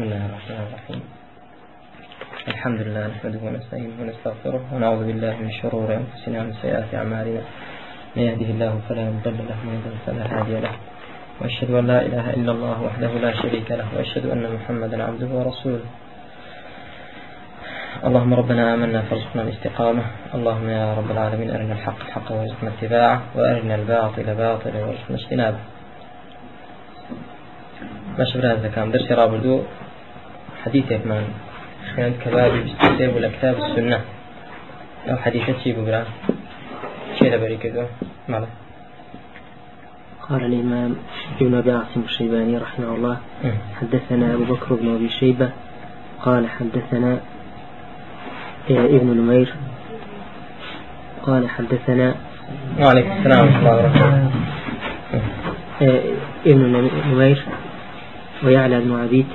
بسم الله الرحمن الرحيم. الحمد لله نحمده ونستعينه ونستغفره ونعوذ بالله من شرور أنفسنا ومن سيئات أعمالنا. من يهده الله فلا مضل له ومن يضلل فلا هادي له. وأشهد أن لا إله إلا الله وحده لا شريك له وأشهد أن محمدا عبده ورسوله. اللهم ربنا آمنا فارزقنا الاستقامة اللهم يا رب العالمين أرنا الحق حقا وارزقنا اتباعه وأرنا الباطل باطلا وارزقنا اجتنابه. باش برا دەکەم دەرسی ڕابردوو حەدیثێکمان کە بابی بستێ بوو لە کتاب السنة أو حديثة چی ببرا چی لەبەری کردو ماڵە قال الإمام ابن أبي عاصم الشيباني رحمه الله حدثنا أبو بكر بن أبي شيبة قال حدثنا ابن نمير قال حدثنا وعليكم السلام ورحمة الله وبركاته. ابن نمير ويعلى بن عبيد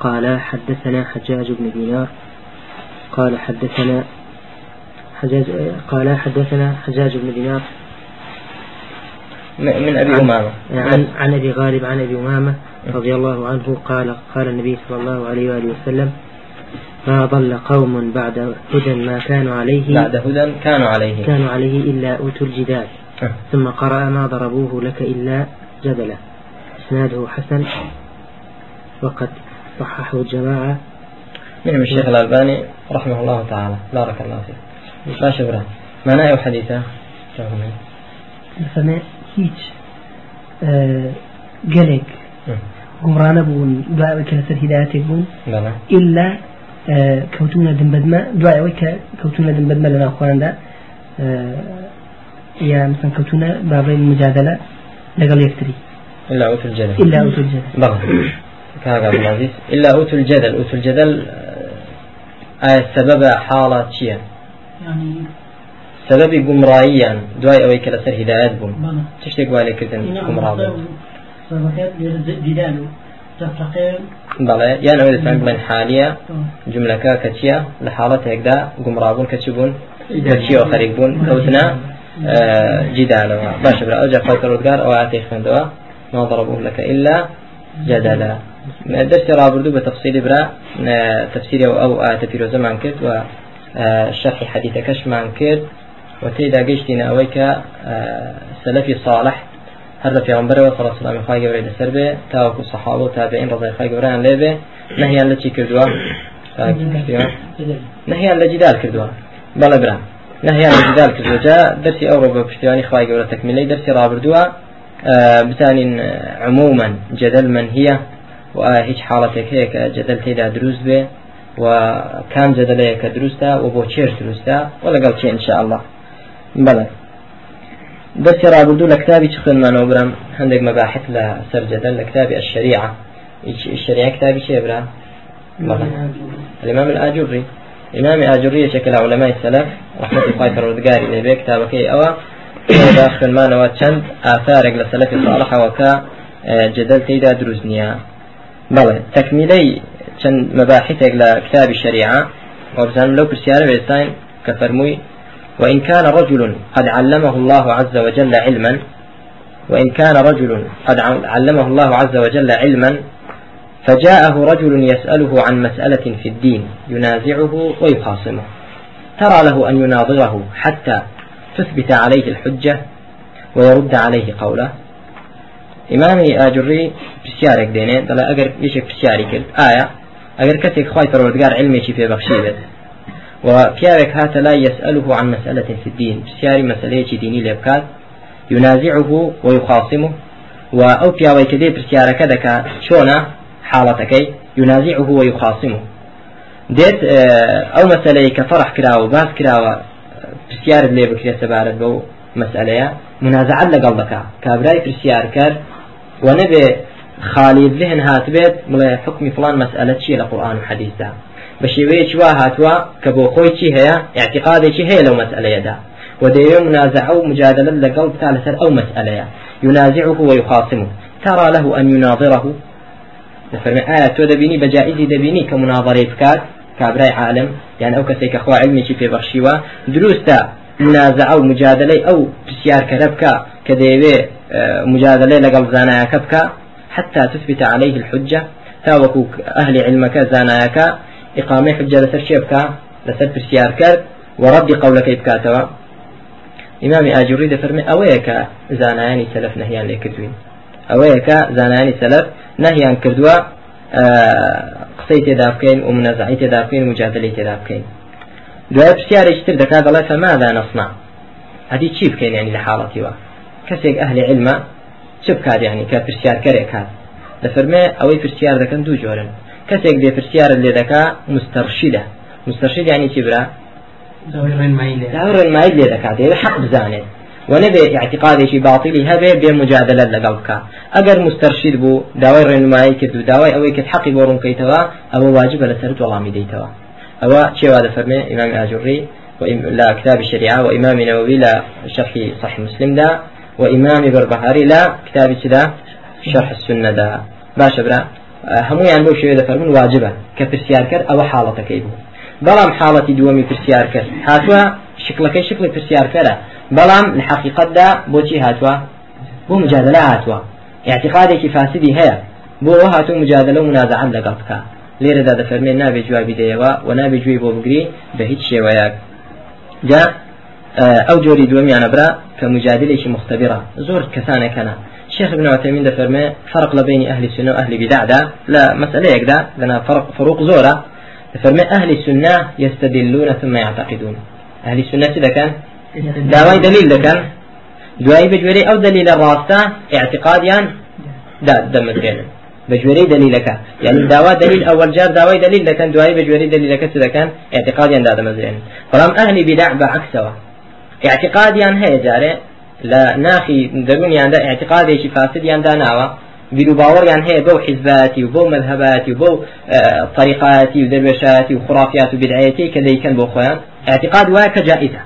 قال حدثنا حجاج بن دينار. قال حدثنا حجاج قال حدثنا حجاج بن دينار. من أبي أمامة. عن, عن أبي غالب عن أبي أمامة رضي الله عنه قال قال النبي صلى الله عليه وآله وسلم ما ضل قوم بعد هدى ما كانوا عليه بعد هدى كانوا عليه. كانوا عليه إلا أوتوا الجدال. ثم قرأ ما ضربوه لك إلا جدلا إسناده حسن. وقد صححه الجماعة. منهم الشيخ الألباني رحمه الله تعالى. بارك الله فيك. لا شبرا ما نأي حديثة؟ فما هيج قلق قمران بون دعاء كلسر هدايتك بون. إلا كوتونا دنبدما دعاء ويك كوتونا دنبدما لنا أخوان دا يا مثلا كوتونا بابين المجادلة لقل يكتري إلا أوت الجدل إلا أوت الجدل بلى. كاغا العزيز إلا أوت الجدل. أوت الجدل آية سبب حالة شيء يعني سبب قمرائيا دعاء أويك لسر هدايات بون بلى تشتي قوالي كردن قمرا بون صدقات جدال. تفرقين. بەڵێ یان ئەوەی دەتوان بڵێن حالیە جملەکە کە چییە لە حاڵەتێکدا گومڕابوون کە چی بوون دەرچیەوە خەریک بوون کەوتنە جیدالەوە باشە برا ئەوجا خەڵکە ڕزگار ئەو ئاتی خوێندەوە ما ضربوه لك إلا جدلا. درس رابردو بتفصيل برا تفسير أو أو آية في زمان كرد وشرح حديث كش مان كرد وتيدا قشتنا أويك سلفي صالح هذا في غنبرة صلى الله عليه وسلم خاي جبريل السربة تاوك الصحابة وتابعين رضي خاي جبريل ليبه نهيا التي كردوا نهيا لجدال كردوا بلا برا. نهيا لجدال كردوا جاء درسي أوروبا بشتواني خاي جبريل تكملي درسي رابردوا بزانين عموما جدل من هي وهيج حالتك هيك جدل تيدا دروز به وكان جدليك دروستا وبو تشير دروستا ولا قال إن شاء الله بلى بس رابردو لكتابي تخن ما نوبرم عندك مباحث لسر جدل لكتابي الشريعة الشريعة كتابي شيء برا؟ الإمام الآجري. الإمام الآجري شكل علماء السلف رحمة الله فرودقاري لبي كتابك أوا داخل ما نوا چند آثارك لسلف صالح وكا جدل بلى تكميلي چند مباحثك لكتاب الشريعة وبزان لەو پرسیارە بۆستاین کە فەرمووی وإن كان رجل قد علمه الله عز وجل علما وإن كان رجل قد علمه الله عز وجل علما فجاءه رجل يسأله عن مسألة في الدين ينازعه ويخاصمه ترى له أن يناظره حتى تثبت عليه الحجة ويرد عليه قوله ئیمامی آجري پرسیارێک دێنێ دەڵێ ئەگەر یەکێک پرسیاری کرد ئایە. أجر كتك خواي فرودقار علمي شي في بخشيبت وبيارك هات لا يسأله عن مسألة في الدين. بسياري مسألة ديني لبكات ينازعه ويخاصمه. وأو بياوي كذي بسيارك دكا شونا حالتكي ينازعه ويخاصمه. ديت أو مسألة كفرح كراوة باس كراوة بسيار اللي بكري سبارت بو مسألة. منازعة لقلبك. كابراي بسيار كار ونبي خالي الذهن هاتبت ملا حكم فلان مسألة شيء لقرآن وحديث ده بشيوية شوا هاتوا كبو خوي شي هي اعتقادي شي هي لو مسألة دا. وديو منازعة ومجادلة لقلب ثالثة أو مسألة ينازعه ويخاصمه. ترى له أن يناظره. نفرم آية تو دبيني بجائز دبيني كمناظرة فكات كابراي عالم. يعني أو كسيك أخوة علمي في دروستا منازعة ومجادلة أو بسيار كربكا كديوي موجادەلە لەگەڵ زاناکە بکا حتى تثبت عليه الحجة. تاوەکو ئەهلی علمەکە زانایەکە إقامة حجة لسر شيبكا لسر برسيار كرد ورد قولك بكاتوا إمام آجوري دفرمي أويك زانایانی سلف نهيان لكردوين؟ أويك زانایانی سلف نەهیان کردووە قسەی تێدا بکەین و مونازەعەی تێدا بکەین مجادلەی تێدا بکەین دوای پرسیارێکی تر دەکات دەڵێ فماذا نصنع ئەدی چی بکەین یەعنی لەو حاڵەتەدا؟ کەسێک ئەهلی علمە چ بکات یەعنی کە پرسیارکەرێک هات دەفەرمێ ئەوەی پرسیار دەکەن دوو جۆرن. کەسێک دێ پرسیارت لێ دەکا مستەرشیدە. مستەرشید یەعنی چی برا؟ داوای ڕێنمایی لێ دەکات حەق بزانێت. ونبي اعتقادي باطلي هبه بمجادلة لقلبك أجر مسترشد بو داوي رنمائي كدو داوي أوي كد حقي بورون كيتوا أو واجب لسرت والله ميديتوا أو شيء هذا فرمي إمام آجري لا كتاب الشريعة وإمام نووي لا شرح صحيح مسلم دا وإمام بربهاري لا كتاب كذا شرح السنة دا. باش برا همو يعني بو شوية فرمون واجبة كبرسيار كر أو حالة كيبو بلام حالة دومي برسيار كر هاتوا شكلك شكل برسيار كرة. بەڵام لە حقیقتدا بۆچی هاتووە بۆ مجادلە هاتووە اعتقادێکی فاسدی هەیە بۆ هاتوو مجادلە و منازعات لەگەڵ بکە لێرەدا دەفەرمێن نابێ جوابی دەیەوە و نابێ گوێی بۆ بگری بە هیچ شێوەیەک جا ئەو جۆری دووەمیانە برا کە مجادلێکی مختبرە زۆر کەسانەکەنە شيخ ابن عثيمين دفرمي فرق بين أهل السنة وأهل بدع دا لا مسألة يكدا لنا فرق فروق زورة. دفرمي أهل السنة يستدلون ثم يعتقدون. أهل السنة إذا كان؟ داوای دلیل دەکەن دوایی بەگوێرەی ئەو دلیلە ڕاستە اعتقادیان دەمەدرێنن بەگوێرەی دلیلەکە یعنی داوا دلیل ئەوەل جار داوای دلیل دەکەن دوایی بەگوێرەی دلیلەکە چ دەکەن اعتقادیان دادەمەدرێن بەڵام ئەهلی بیدع بەعکسەوە اعتقادیان هەیە جارێ لە ناخی دەرونیاندا اعتقادێکی فاسدیان داناوە بیرو باوەڕیان هەیە بەو حیزباتی و بۆ مذهباتی و بۆ طریقاتی و دەروێشاتی و خرافات و بدعەتی کە دەیکەن بۆ خۆیان اعتقاد وایە کە جائزە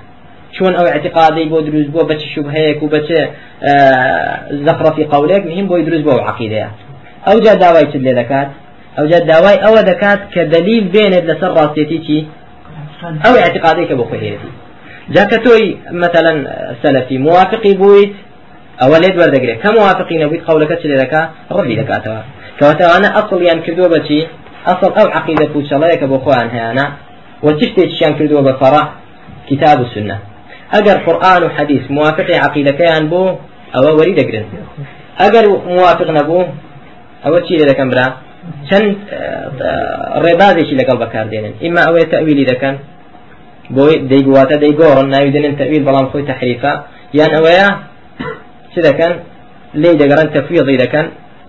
چون أو اعتقادي بو دروز بو بچ شبهيك وبچ زخرة في قولك مهم بو يدروز بو عقيدة. ئەو جا داوای چ لێ دەکات؟ ئەو جا داوای ئەوە دەکات کە دلیل بێنێت لەسەر ڕاستێتی چی؟ ئەو اعتقادێکە بۆ خۆهێتی جاکە تۆی مثلا سەلفی موافقی بوویت ئەوە لێت وەردەگرێت. کە موافقی نەبوویت قەولەکە چ لێ دەکا؟ ڕۆلی دەکاتەوە. کەواتەوانە ئەسڵیان کردووە بەچی ئەسڵ ئەو عقیدە پوچەڵەیەکە بۆ خۆیان هەیەە وە چ شتێکیان کردووە بە فەڕە؟ کتاب و سنە. ئەگەر قورآن و حەدیث موافقی عقیدەکەیان بوو ئەوە وەری دەگرن. ئەگەر موافق نەبوو ئەوە چی لێ دەکەم برا چەند ڕێبازێکی لەگەڵ بەکاردێنن ئیما ئەوەیە تەویلی دەکەن بۆی دەیگواتە دەیگۆڕن ناویدنن تەویل بەڵام خۆی تەحریفە یان ئەوەیە چ دەکەن لێ دەگەڕن تەفویضی دەکەن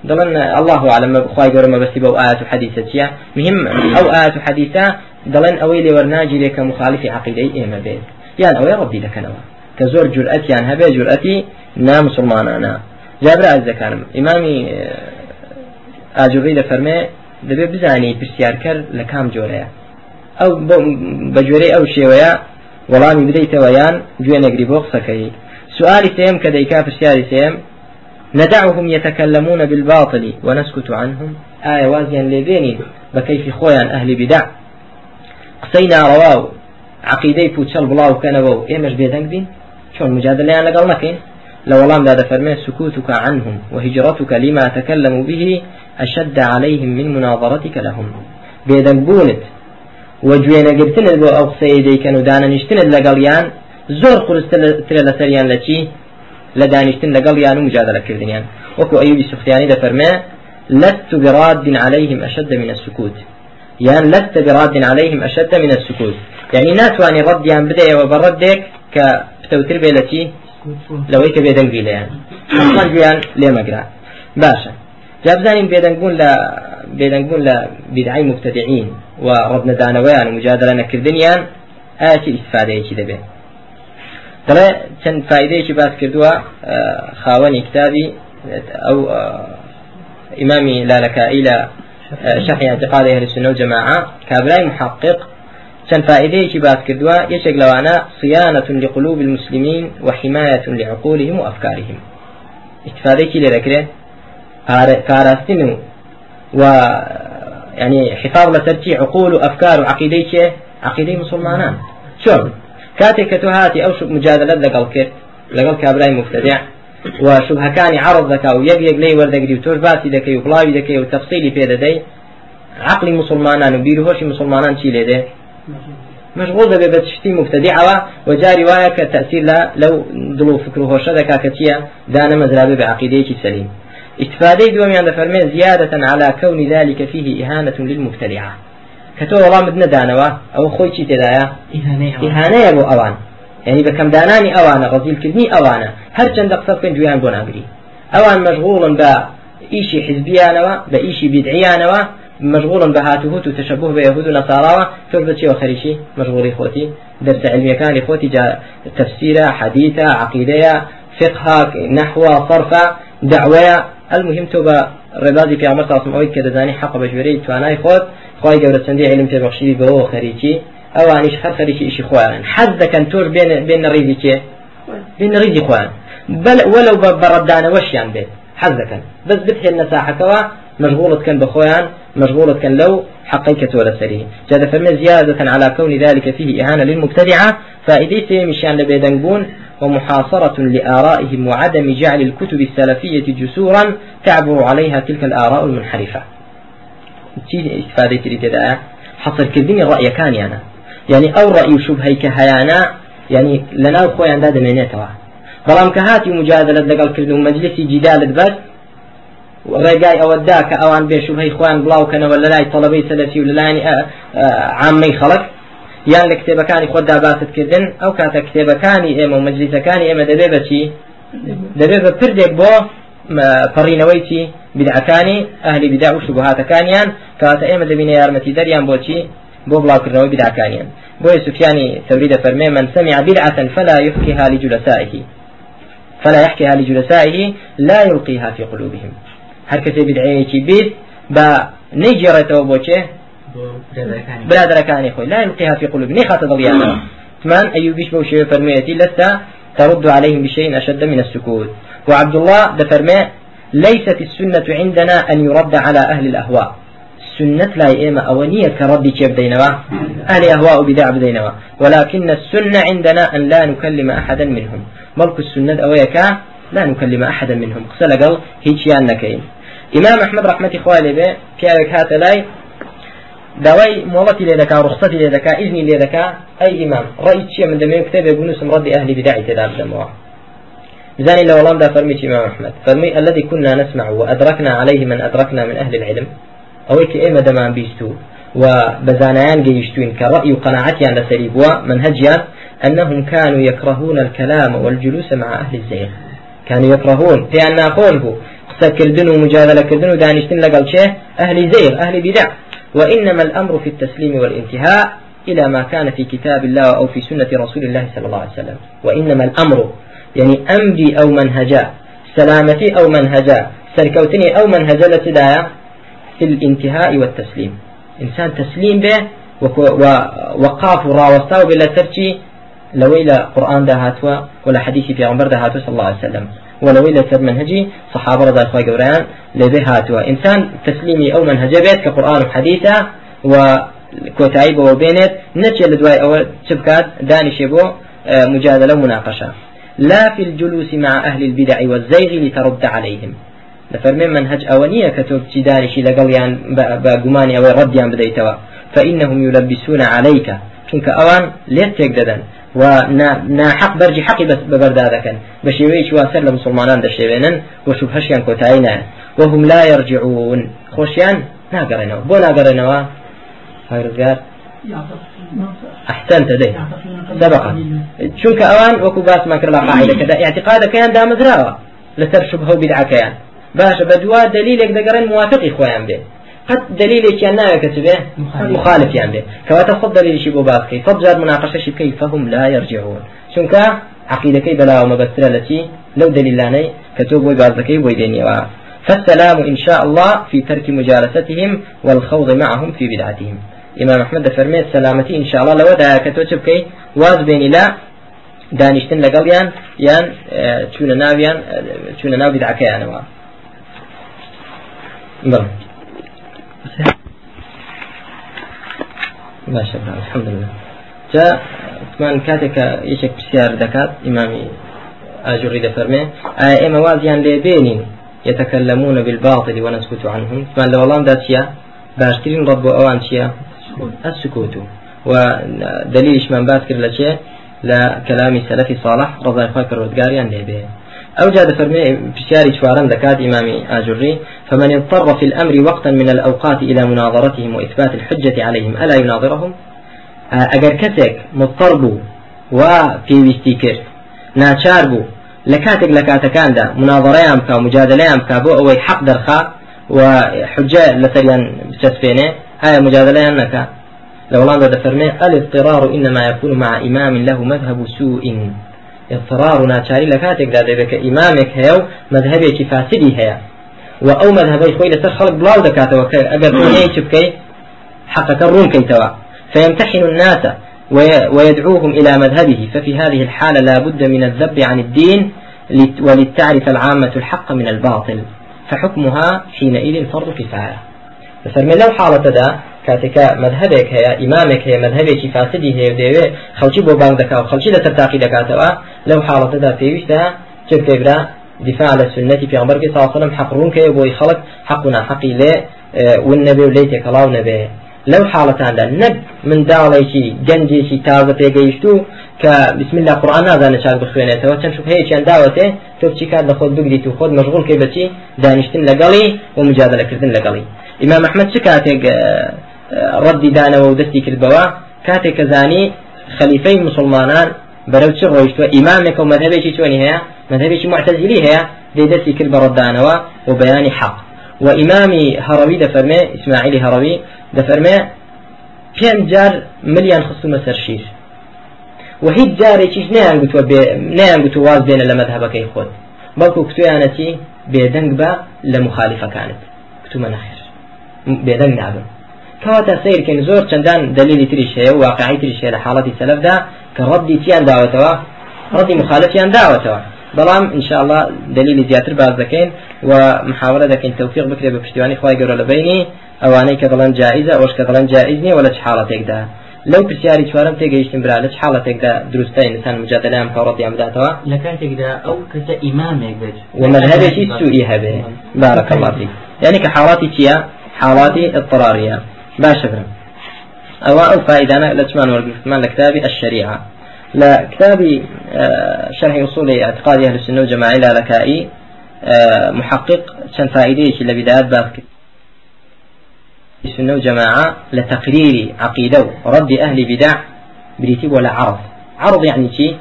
دڵن الله أعلم خواهي قرر ما بسيبه آيات حديثة تيا مهم أو آيات حديثة دلن أوي لي ورناجي لك مخالف عقيدة إيما بيت یان ئەوەی ڕبی دەکەنەوە کە زۆر جورئەتیان هەبێ جورئەتی نامسلمانانە جابرا ئەزەکانم ئیمامی ئاجوڕی لە فەرمێ دەبێ بزانی پرسیارکەر لە کام جۆرەیە. ئەو بە جۆرەی ئەو شێوەیە وەڵامی بدەیتەوە یان گوێ نەگری بۆ قسەکەی. سؤالی سێم کە دەیکا پرسیاری سێم ندعهم يتكلمون بالباطل ونسكت عنهم. آية وازيا لبيني بكيف خويا أهل بدع قسينا رواه عقيدەی پوچەل بڵاو بکەنەوە و ئێمەش بێدەنگ بین؟ چۆن مجادلیان لەگەڵ نەکەین؟ لە وەڵام دا دەفەرمێ سكوتك عنهم وهجرتك لما تكلموا به أشد عليهم من مناظرتك لهم. بێدەنگ بوونت وگوێنەگرتنت بۆ ئەو قسەیە دەیکەن و دانەنیشتنت لەگەڵیان زۆر قرسترە لەسەریان لە چی لە دانیشتن لەگەڵ یان و مجادلەکردنیان وەکو ئەیوبی سوختیانی دەفەرمێ لست براد عليهم أشد من السكوت. يعني لست براد عليهم أشد من السكوت. يعني ناتواني رديان بدأ وبردك كبتوتر بيلتي. لو هيك بيدنگ بي ليان أصلا جيان ليه مقرا باشا. جاب زانين بيدنگون لا بيدنگون لا بدعي مبتدعين وردنا دانويان ومجادلة نكردنيان آتي إستفادة يشي دبي دڵێ چەند فیدەیەکی باس کردووە خاوەنی کتابی ئەو ئیمامی لالەکایی لە شرح اعتقاد أهل السنة والجماعة كابراي محقق چەند فائدەیەکی باس کردووە یەکێک لەوانە صيانة لقلوب المسلمين وحماية لعقولهم وأفكارهم استفادەیەکی لێ دەکرێت پاراستن و يعني حفاظ لسرتي عقول وأفكار وعقيدة عقيدة مسلمانان. شون كاتك كتوهاتي أو شب مجادلة لقل كت لقل كابراي مبتدع وشبهكاني عرض ذكا ويق يق لي وردقري وتور باسي ذكي وبلاوي ذكي وتفصيلي في ذدي عقلی مسلمانان و بیرهۆشی مسلمانان چی لێ دێ؟ مشغول دەبێت بە تشتی مفتدیعەوە وەجاری وایە کە تەسیر لە لەو دڵ و فکر و هۆشە دەکا کە چییە؟ دانەمەزرابێ بە عقیدەیەکی سەلیم. استفادەی دووەمیان دەفەرمێ زیادەتەن على كون ذلك فيه إهانة للمبتدعة کە تۆ وەڵامت نەدانەوە ئەوە خۆی چی تێدایە؟ ئیهانەیە بۆ ئەوان. یعنی بەکەم دانانی ئەوانە ڕزیلکردنی ئەوانە هەر چنددە قسە بکەن دویان بۆ ناگری. ئەوان مەشغوڵن بە ئیشی حزبیانەوە بە ئیشی بدعیانەوە مشغول بهاتوهوت وتشبه بيهود ونصارى تربتي وخريشي مشغولي خوتي درس علمي كان خوتي جاء تفسير حديثة عقيدة فقه نحو صرف دعوة المهم توبا ڕێبازی پیامەر تاسم ئەوەی کە دەزانی حق بەژێرەی توانای خۆت خی گەورە چەندی علم پێبخشی بەوە خەریکی. ئەوانیش هەر خەریکی ئیشی خۆیان. حەز دەکەن تۆش بێن ڕیزی کێ؟ بێن ڕیزی خۆیان. وەلو بە بەڕەدانەوەشیان بێت. حەز دەکەن. بەس بتهێن نەساحەکەەوە مشغولة كان بخوان مشغولة كان لو حقيقة ولا سريه جاد فرمي زيادة على كون ذلك فيه إهانة للمبتدعة فائدته مشان لبيدنبون ومحاصرة لآرائهم وعدم جعل الكتب السلفية جسورا تعبر عليها تلك الآراء المنحرفة. إستفادة لتداء حصر كذين الرأي كان يعني. يعني أو رأي شبهي كهيانا يعني لنا خويا عندها دمينيتها بەڵام کە هاتی مجادلت لەگەڵ کرد و مەجلسی جیدالت بەس ڕێگای ئەوەدا کە ئەوان بێشوبهەی خۆیان بڵاوکەنەوە لە لای تەڵەبەی سەلەفی و لەلایانی عامەی خەڵک. یان لە کتێبەکانی خۆ داباستکردن ئەو کاتە کتێبەکانی ئێمە و مەجلیسەکانی ئێمە دەبێ بەچی دەبێت بە پردێک بۆ پەڕینەوەی چی؟ بدعەکانی ئەهلی بدا و شوبهاتەکانیان. کاتە ئێمە دەبینە یارمەتی دەریان بۆچی بۆ بڵاوکردنەوەی بدعەکانیان. بۆی سوفیانی ثوري دەفەرمێ من سمع بدعة فلا يحكيها لجلسائه. فلا يحكيها لجلسائه لا يلقيها في قلوبهم. هەر کەسێ بدعەیەکی بیت بە نەیجێڕێتەوە بۆچێ؟ برادرەکانی خۆی. لا يلقيها في قلوب. نخات ضليانا ثمان أيوبيش بوشي فرميتي لست ترد عليهم بشيء أشد من السكوت. وعبد الله دفرمي ليست السنة عندنا أن يرد على أهل الأهواء. السنة لا إما أونية كرد كيف دينوا؟ أهل أهواء بدع بدينوا. ولكن السنة عندنا أن لا نكلم أحدا منهم. ملك السنة أويك لا نكلم أحدا منهم. قسل قال هيك نكين إمام أحمد رحمة إخواني به پیاوێک هاتە لای داوای مۆڵەتی لێ دەکا ڕخصەتی لێ دەکا ئیزنی لێ دەکا ئەی ئیمام ڕێی چییە من دەمێ کتێبێ بنووسم ڕەدی ئەهلی بدعی تێدا بدەمەوە زاني لو لم فرمي إمام أحمد فرمي الذي كنا نسمع وأدركنا عليه من أدركنا من أهل العلم. أويك إما دمان بيستو وبزانيان جيشتوين كرأي وقناعتي عند سريب ومنهجيان أنهم كانوا يكرهون الكلام والجلوس مع أهل الزيغ. كانوا يكرهون في أن أقوله قسەکردن و مجادلەکردن و دانیشتن لەگەڵ چێ أهل زيغ أهل بدع. وإنما الأمر في التسليم والانتهاء إلى ما كان في كتاب الله أو في سنة رسول الله صلى الله عليه وسلم. وإنما الأمر يعني أمري أو منهجا سلامتي أو منهجا سركوتني أو منهجا لتدايا في الانتهاء والتسليم. إنسان تسليم به وقاف راوستا بلا ترشي لو إلى قرآن دهاتوا ولا حديث في عمر دهاتوا صلى الله عليه وسلم. ولو إلى سر منهجي صحابة رضي الله عنهم لبه هاتوا إنسان تسليمي أو منهج بيت كقرآن وحديثة و كوتاي بو بينت نتشي لدواي أو شبكات دانش بو آه، مجادلة ومناقشة. لا في الجلوس مع أهل البدع والزيغ لترد عليهم. لفرمين منهج أولية كتب تدارشي لقليان بقماني أو رديان بديتوا. فإنهم يلبسون عليك. چونك أوان ليت تقددن و ناحق بەرجی حەقی بەبەردا دەکەن بە شێوەیەکی واسەر لە مسلمانان دەشێوێنن و شوبهەشیان کۆتایی نایە وهم لا يرجعون خۆشیان ناگەڕێنەوە. بۆ ناگەڕێنەوە؟ هەرزگار أحسنت ده سبقا. چونك أوان وكو باس ما كرلا قاعدة كذا اعتقاد كيان دام مزراوة لسر شبهه بدعة كيان باش بدوا دليلك دقرن موافق إخوان به قد دليل كان كتبه؟ مخالف. يعني. كما تفضل دليل شي بوباسكي فبجار مناقشة شي كيف فهم لا يرجعون. شنك عقيدة كي بلا ومبسرة التي لو دليل لاني كتب ويبازكي ويديني فالسلام إن شاء الله في ترك مجالستهم والخوض معهم في بدعتهم. إمام أحمد فرمي سلامتي إن شاء الله. لو دا كتب كي واز بيني لا دانشتن لقليان يان چون ناويان چون ناو بدعكيان بله باشا الحمد لله. جاء كمان كاتك يشك بسيار دكات إمامي أجري دفرمي آه إما وازيان لبينين يتكلمون بالباطل ونسكت عنهم. كمان لو الله داتيا باشترين رب أوان شيا السكوت. ودليل من باس كر لشيء؟ لا كلام سلفي صالح رضي الله عنه به أو جاد فرمي بشاري شوارن دكات إمامي آجري فمن اضطر في الأمر وقتا من الأوقات إلى مناظرتهم وإثبات الحجة عليهم ألا يناظرهم؟ أجر كسك مضطرب وفي ويستيكر ناچار لكاتك لكاتكان دا. مناظريام كا مجادليام كا بو أو حق درخا وحجة لسريان بتسفينه هاي مجادليام نكا. لو لا فرمي الإضطرار إنما يكون مع إمام له مذهب سوء. اضطرار ناچاری لە کاتێکدا دەبێت کە ئیمامێک هەیە و مذهبێکی فاسدی هەیە. و ئەو مذهبەی خۆی لەسەر خەڵک بڵاو دەکاتەوە کە ئەگەر چ بکەیت حقەکە ڕوونکەیتەوە فيمتحن الناس ويدعوهم إلى مذهبه. ففي هذه الحالة لا بد من الذب عن الدين ولتعرف العامة الحق من الباطل. فحكمها حينئذ فرض كفاية. فسرمي لو حالة دا کاتێکە مذهبێک هەیە ئیمامێک هەیە مذهبێکی فاسدی هەیە دەوێ خەڵکی بۆ بانگ دەکا و خەڵکی لە تەرتاقی دەکاتەوە لەو حاڵەتەدا پێویستە چکەبرا دفاع لە سنەتی پیامبەرگی ساڵسەلم حەقڕون کەیە بۆی خەڵک حەق و ناحەقی لێ ون نەبێ و لی تێکەڵاو نەبێ. لەو حاڵەتاندا نەک منداڵێکی گەنجێکی تازە پێگەیشت و کە بسم الله قورآن نازانە چاک بخوێنێتەوە چەند شوبهەیە چیان داوەتێ تۆ بچی کار لە خۆت بگریت و خۆت مەشغول کەی بەچی دانیشتن لەگەڵی و مجادلەکردن لەگەڵی. ئیمام ئەحمەد چ کاتێک ڕەدی دانەوە و دەستی کردبەوە کاتێک کە زانی خەلیفەی مسلمانان بەرەو چ ڕۆیشتووە؟ ئیمامێکە و مەذهبێکی چۆنی هەیە؟ مەذهبێکی معتەزیلی هەیە؟ دێ دەستی کرد بە ڕەدانەوە و بەیانی حەق. وإمامي هروي دفرمي إسماعيلي هروي دفرمي پێنج جار ملیان خستومە سەرشیر و هیچ جارێکیش نیان گوتووە نیان گوتو واز بێنە لە مەذهبەکەی خۆت. بەڵکو کتویانەتی بێدەنگ بە لە مخالفەکانت. کتومە نەخێر. بێدەنگ نابن. کەواتە سیرکەین زۆر چەندان دلیلی تریش هەیە و واقعی تریش هەیە لە حاڵەتی سەلفدا کە ڕەدی چیان داوەتەوە ڕەدی مخالفیان داوەتەوە بەڵام انشاءله دلیلی زیاتر باز دەکەین و محاولە دەکەین تەوفیق بکرێ بە پشتیوانی خخوای گەورە لە بینی ئەوانەی کە دەڵەن جائزە ئەوش کە دەڵەن جائز نیە ولا حاڵەتێکدا لەو پرسیاری چوارم تێگەیشتن برا لە حاڵەتێکدا دروستە انسان مجادلەیان کاڕەتیان بداتەوە لە کاتێکدا ئەو کەسە ئیمامێک بێت ومەذهبێکی هەبێ بارك الله فيك. يعني كحالاتي تيا حالاتي اضطرارية. باشا برم أو فائدة. لتمان ورقفتمان لكتابي الشريعة. لا كتابي آه، شرح أصول اعتقاد أهل السنة والجماعة إلى لكائي آه، محقق. شن فائدة. اللي بدايات باذك السنة والجماعة لتقرير عقيدة ورد أهل بدع بريتيب ولا عرض. عرض يعني شيء.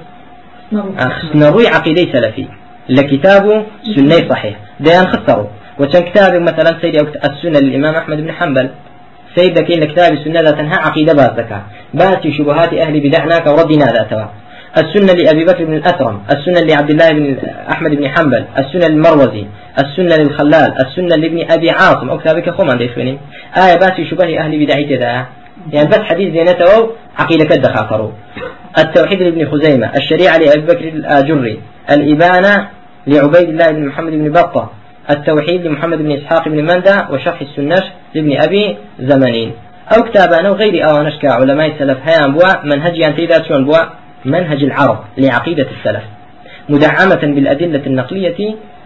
نروي عقيدة سلفي لكتاب سنة صحيح. ديان خسروا وكان كتاب مثلا سيد السنة للإمام أحمد بن حنبل. سيد كين كتاب السنة لا تنهى عقيدة بازكا باتي شبهات أهل بدعناك وردنا ذاتها السنة لأبي بكر بن الأثرم السنة لعبد الله بن أحمد بن حنبل السنة للمروزي السنة للخلال السنة لابن أبي عاصم. أو كتابك خم عند إخواني. آية باتي شبه أهل بدعي ذا يعني بس حديث زينته عقيدة كد التوحيد لابن خزيمة الشريعة لأبي بكر الآجري الإبانة لعبيد الله بن محمد بن بطة التوحيد لمحمد بن إسحاق بن مندى وشرح السنة لابن أبي زمنين. أو كتابان وغير أوانش كعلماء السلف هيان بوا منهج ينتيدا شون بوا منهج العرب لعقيدة السلف. مدعمة بالأدلة النقلية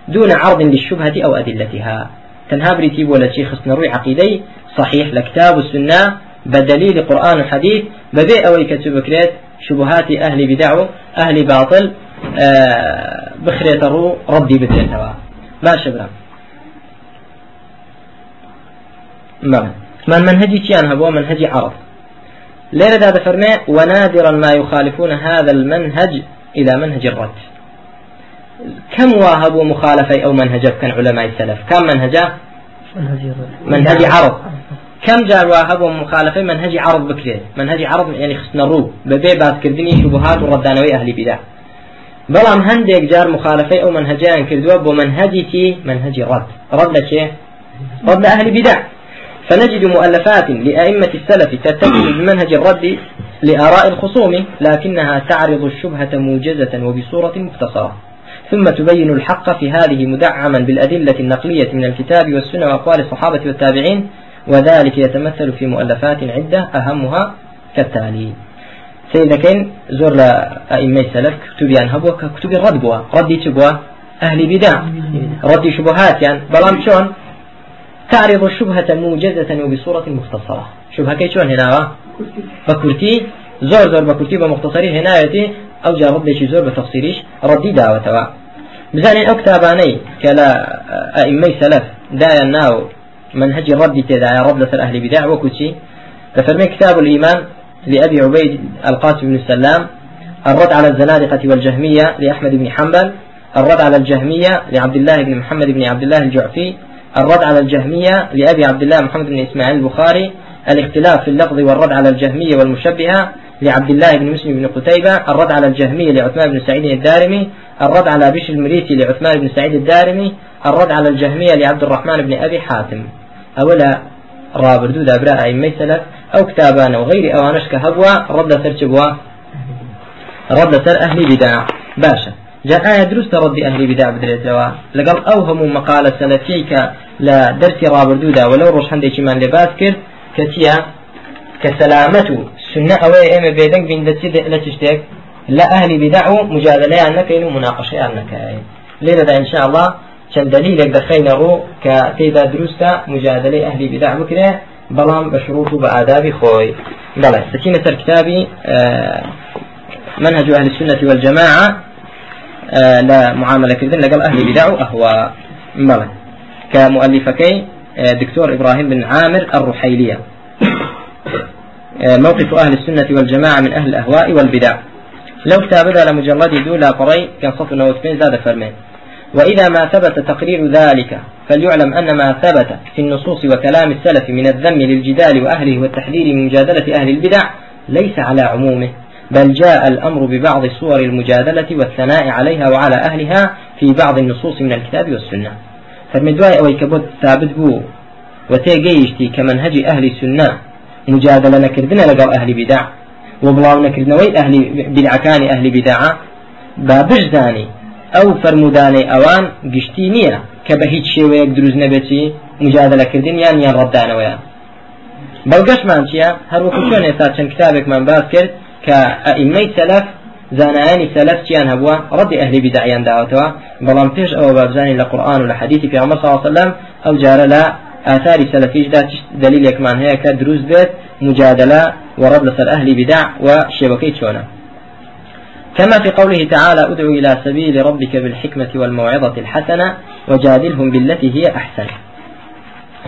دون عرض للشبهة أو أدلتها. تنها بريتيب ولا شيخ نروي عقيدي صحيح لكتاب السنة بدليل قرآن الحديث ببيع أوي كتب شبهات أهل بدع أهل باطل آه بخريت الرو ردي بتنتوا باشە برام من منهجي كيان هو منهجي عرب. ليرة هذا فرماء ونادرا ما يخالفون هذا المنهج إلى منهج الرد. كم واهبوا مخالفة أو منهج كان علماء السلف؟ كم منهجه منهج عرب. كم جار واهبوا مخالفة منهج عرب بكري منهج عرب يعني خصنا رو. ببي بعد كردني شبهات وردانوي أهل بدع بەڵام هەندێک جار مخالفەی ئەو منهجیان کردووە بۆ منهجی منهج رد. رد لە رد أهل بدع فنجد مؤلفات لأئمة السلف تتبع بمنهج الرد لآراء الخصوم لكنها تعرض الشبهة موجزة وبصورة مختصرة. ثم تبين الحق في هذه مدعما بالأدلة النقلية من الكتاب والسنة وأقوال الصحابة والتابعين وذلك يتمثل في مؤلفات عدة أهمها كالتالي. سيدكين زور لأئمة سلف كتبيان هبوا كتب رد بوا. ردي تبوا أهل بدع. ردي شبهات يعني. بلام شون؟ تعرض الشبهة موجزة وبصورة مختصرة. شبهة كي شون هنا؟ بكرتي. زور زور بكرتي بمختصري. هنايتي أو جا ردي زور بتفصيليش. ردي دعوة بزانين أو كتاباني كلا أئمي سلف. دايا ناو منهج الرد تدعى. رد لسر أهل بدع وكتشي. ففرمي كتاب الإيمان لأبي عبيد القاسم بن السلام. الرد على الزنادقة والجهمية لأحمد بن حنبل. الرد على الجهمية لعبد الله بن محمد بن عبد الله الجعفي. الرد على الجهمية لأبي عبد الله محمد بن إسماعيل البخاري الاختلاف في اللفظ والرد على الجهمية والمشبهة لعبد الله بن مسلم بن قتيبة الرد على الجهمية لعثمان بن سعيد الدارمي الرد على بشر المريسي لعثمان بن سعيد الدارمي الرد على الجهمية لعبد الرحمن بن أبي حاتم. أولا رابردو دابراء أئمة سلف أو كتابان وغير أوانش كهبوا رد سر رد سر أهل بدع. باشا. جاء آية دروس رد أهل بدع بدريتوا لقال أوهم مقالة سلفيك لا درس رابردودا ولو روش هندي من لباس كرد كتيا كسلامته. سنة أوي إما بيدنك بين دتي لا تشتك لا أهل بدع مجادلة عنك إنه مناقشة عنك ليلة إن شاء الله چەند دلیلێک دەخینەڕوو کە تێدا دروستە مجادلەی ئەهلی بدا بکرێ بەڵام بە شروط و بە سەر کتابی منهج أهل السنة والجماعة. لا معاملة كردن لقل أهل بدع وأهواء بلى كمؤلفكي دكتور إبراهيم بن عامر الرحيلية. موقف أهل السنة والجماعة من أهل الأهواء والبدع. لو كتاب لمجلد دولا قري كان صف زاد فرمين. وإذا ما ثبت تقرير ذلك فليعلم أن ما ثبت في النصوص وكلام السلف من الذم للجدال وأهله والتحذير من مجادلة أهل البدع ليس على عمومه. بل جاء الأمر ببعض صور المجادلة والثناء عليها وعلى أهلها في بعض النصوص من الكتاب والسنة. فمدواي أو يكبد ثابت بو وتيجيشتي كمنهج أهل السنة. مجادلة نكردنا لقوا أهل بدع وبلاو نكردنا أهل بدع كان أهل بدع. ئەوان گشتی نییە کە بە هیچ شێوەیەک دروست نەبێتی مجادلەکردن یان یان ڕەتدانەوەیان بەڵگەشمان چییە هەروەکو چۆن ئێستا چەند کتابێکمان باس کرد کە ئەئیمەی سەلف زانایانی سەلف چیان هەبووە؟ ڕەدی ئەهلی بیدعیان داوتەوە بەڵام پێش ئەوە و لە حەدیثی پیامبەر صلی الله علیه وسلم ئەو جارە لە آثاری سلفیشدا دلیلێکمان هەیە کە دروست بێت مجادلة ورد لسر أهل بدع وشبكي چۆنە. كما في قوله تعالى أدعو إلى سبيل ربك بالحكمة والموعظة الحسنة وجادلهم بالتي هي أحسن.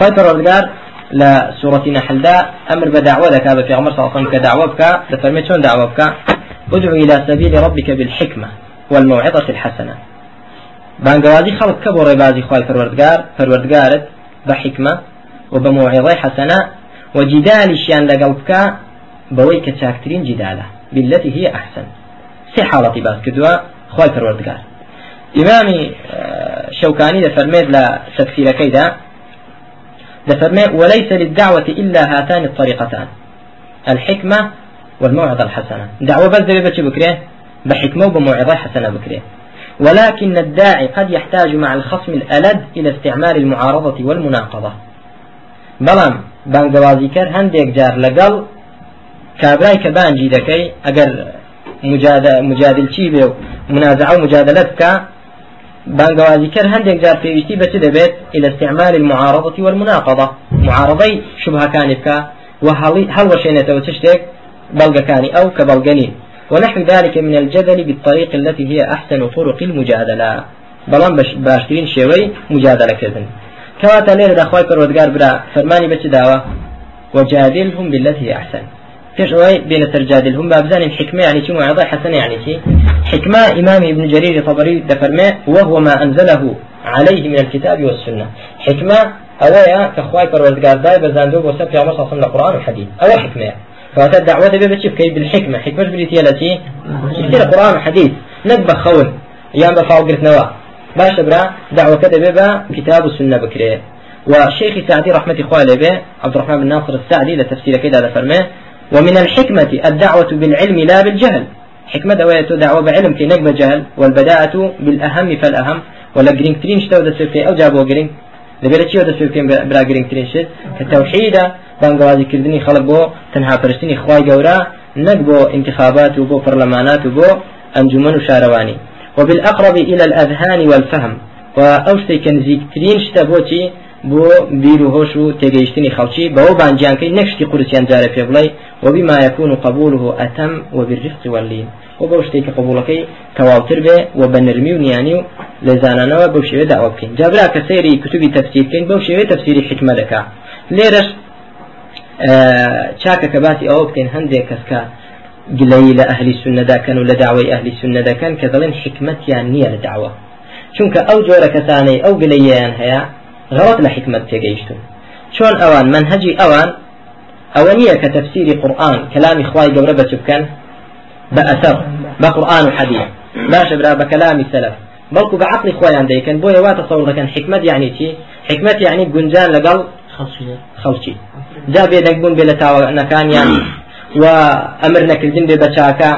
خيط الرجال لا سورة نحل دا أمر بدعوة هذا في عمر صلى الله عليه وسلم كدعوة بك لفرميت دعوة بك ادعو إلى سبيل ربك بالحكمة والموعظة الحسنة. بانقوازي خلق كبر ربازي خواي فروردقار فروردقارت بحكمة وبموعظة حسنة وجدال شيان لقلبك بويك تاكترين جدالة بالتي هي أحسن. سي حالتي باس كدوا خواي پروردگار إمامي شوكاني دفرميد لا تفسير كيدا دفرميد وليس للدعوة إلا هاتان الطريقتان. الحكمة والموعظة الحسنة. دعوة بس دبي بكريه بحكمة وبموعظة حسنة بكريه ولكن الداعي قد يحتاج مع الخصم الألد إلى استعمال المعارضة والمناقضة. بلام بانگوازی کرد هەندێک جار کابرای کە بانجی دەکەی ئەگەر مجادل و منازعة و بانگوازی کرد هەندێک جار پێویستی بەچ دەبێت؟ إلى استعمال المعارضة والمناقضة. معارضة شبهة كان بكا وهل وشينته وتشتك بلغ كان أو كبلغني ونحو ذلك من الجدل بالطريق التي هي أحسن طرق المجادلة. بلان باشترين شوي مجادلة كذن كواتا ليلة أخوي پروردگار برا فرماني بچ داوا وجادلهم بالتي هي أحسن. فيش أوي بين الترجاد هم بابزان الحكمة يعني شو موعظة حسنة؟ يعني شي حكمة إمام ابن جرير طبري دفرماء وهو ما أنزله عليه من الكتاب والسنة. حكمة أويا كخواي پروردگار داي بزاندو بوسب في عمر صلى القرآن والحديث أو حكمة. فهذا الدعوة تبي بتشوف كي بالحكمة. حكمة بريتي التي كثير القرآن والحديث نقبة خون. يام بفاو قلت نوا. باش برا دعوة بيبا كتاب السنة بكري. وشيخ سعدي رحمة إخوة به عبد الرحمن بن ناصر السعدي لتفسير كذا فرماه ومن الحكمة الدعوة بالعلم لا بالجهل. حكمة دوية دعوة بعلم في نقب جهل والبداءة بالأهم فالأهم. وە لە گرنگترین شتەوە دەست پێ بکەی ئەوجا بۆ گرنگ لە چیەوە دەست پێ بکەی برا گرنگترین شت. كالتوحيد بانگەوازی کردنی خەڵک بۆ تەنها پەرستنی خوای گەورە نەک بۆ انتخابات وبو برلمانات وبو أنجمن وشارواني وبالأقرب إلى الأذهان والفهم. وە ئەو شتەی کە نزیکترین شتە بۆ چی بۆ بیر و هۆش و تێگەیشتنی خەڵکی. بەوە بانگیان کەی نە شتی قورسیان جارە پێ بڵێ وبما يكون قبوله أتم وبالرفق واللين وبو شتێک قبولەکەی تەواوتر بێ و بە نرمی و نیانی و لە زانانەوە بەو شێوێ داوا بکەین. جابرا کە سەیری کوتوبی تەفسیر بکەین بەو شێوێ تەفسیری حکمە دەکا. لێرەش چاکە کە باسی ئەوە بکەین هەندێک کەسکە گلەی لە ئەهلی سنەداکەن و لە داوای ئەهلی سنەدەکەن کە دەڵێن حکمتیان نییە لە داوە. چونکە ئەو جۆرە کەسانەی ئەو گلەییان هەیە غەڵت لە حکمت تێگەیشتون چۆن ئەوان منهجی ئەوان ئەوە نییە کە تەفسیری قورآن کەلامی خوای گەورە بەچ بکەن بە ئەسەر بە قورآن و حەدیث باشە برا بە کەلامی سەلف بەڵکو بە عقلی خۆیان دەیکەن بۆ ێوا تەسەوڕ دەکەن حکمت یعنی چی حکمت یعنی گونجان لەگەڵ خەڵکی جا بێدەنگبوون بێ لە تاوانەکانیان و ئەمر نەکردن بێ بە چاکە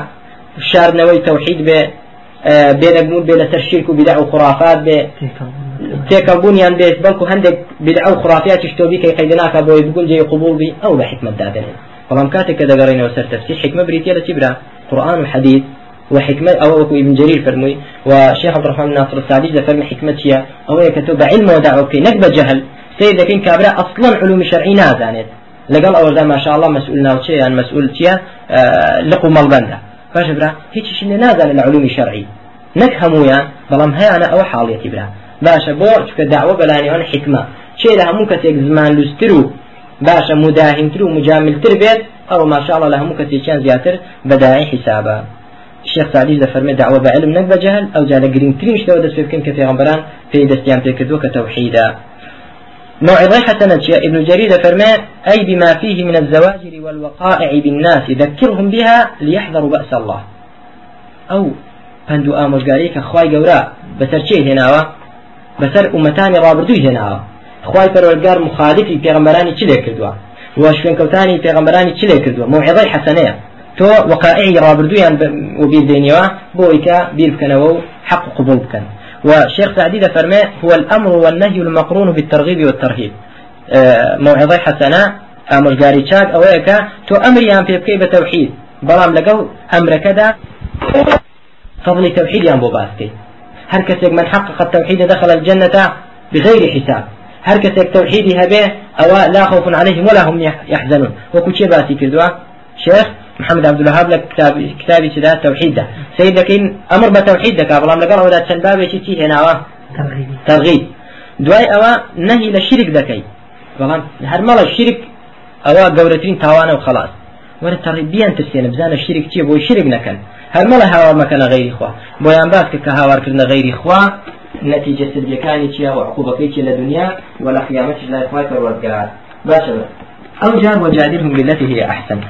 شارنەوەی تەوحید بێ بێدەنگبوون بێ لەسەر شرک و بیدع و خرافات بێ تێکەبوونیان بێت بەڵکو هەندێک بدع و خرافاتی شتۆبی کەی قەیدناکە بۆی بگونجێ قبول بی ئەو لە حکمت دادنێن بەڵام کاتێک کە دەگەڕێنەوە سەر تەفسیر حکمە بریتە لە چی برا؟ قورآن و حەدیث وحكمة أو أكو ابن جرير فرمي وشيخ عبد الرحمن ناصر السعدي ذكر حكمة هي أو يكتب علم ودعوة كي نكبة جهل سيد كين كابرا أصلا علوم شرعي نازانت لقال أول ما شاء الله مسؤول ناوتشي يعني مسؤول تيا آه لقو مالبندا فاش برا هيك شيء نازل العلوم الشرعي نكهمويا بلام هي أنا أو حاليتي برا. باشە بۆ چکە داوە بەلانیوان حکمە. چێ لە هەموو کەسێک زمان لوستر و باشە مداهمتر و مجاملتر بێت ئەو ماشاءڵە لە هەموو کەسێکیان زیاتر بەدای حیسابە. الشيخ سعدي دفرمي دعوة بعلم نك بجهل أو جال قرين ترين شتو دس بكين كفي غمبران في دستيان في كدو كتوحيدا موعظة حسنة ابن جرير فرمى أي بما فيه من الزواجر والوقائع بالناس ذكرهم بها ليحذروا بأس الله. أو پند و ئامۆژگاری کە خی گەورە بەسەر ئومەتانی ڕابردووی هێناوە. خی پەرۆلگار مخالفی پێغمبەرانی چ لێ و شوێنکەوتانی پێغمبەرانی چ لێ کردووە؟ موعظەی حەسەنەیە. تۆ وقائعی ڕابردویان وبیر دێنیەوە بۆی کە بیر بکەنەوە و حق قبول بکەن. وشيخ سعدي فرمى هو الأمر والنهي المقرون بالترغيب والترهيب. موعظة حسنة أمرجاري شاك أويك تو أمري أن في بكي بتوحيد بلام لقو أمر كذا فضل توحيد يان بوباسكي هر من حقق التوحيد دخل الجنة بغير حساب. هر كسك توحيدي هبه أو لا خوف عليهم ولا هم يحزنون. وكل باسي كردوا. شيخ محمد عبد الوهاب لك كتاب كتابي كذا توحيد ده سيد لكن أمر بتوحيد ده كابلام لقال ولا تشنباب شيء هنا ترغيب. دواي أوا نهي للشرك دكي بلام هر مال الشرك أوا قورتين تاوانا وخلاص. ولا تربيان ترسينا بزان الشرك تيه بو شرك نكن. هەر مەڵە هاوار مەکەنە غیری خوا. بۆیان باس کە کە هاوارکردنە غیری خوا نتیجە سرجەکانی چیە و عقوبەکەی چی لە دنیا و لە قیامەتش لای خوای پەروەردگار باشە ئەو جار وجادلهم بالتي هي أحسن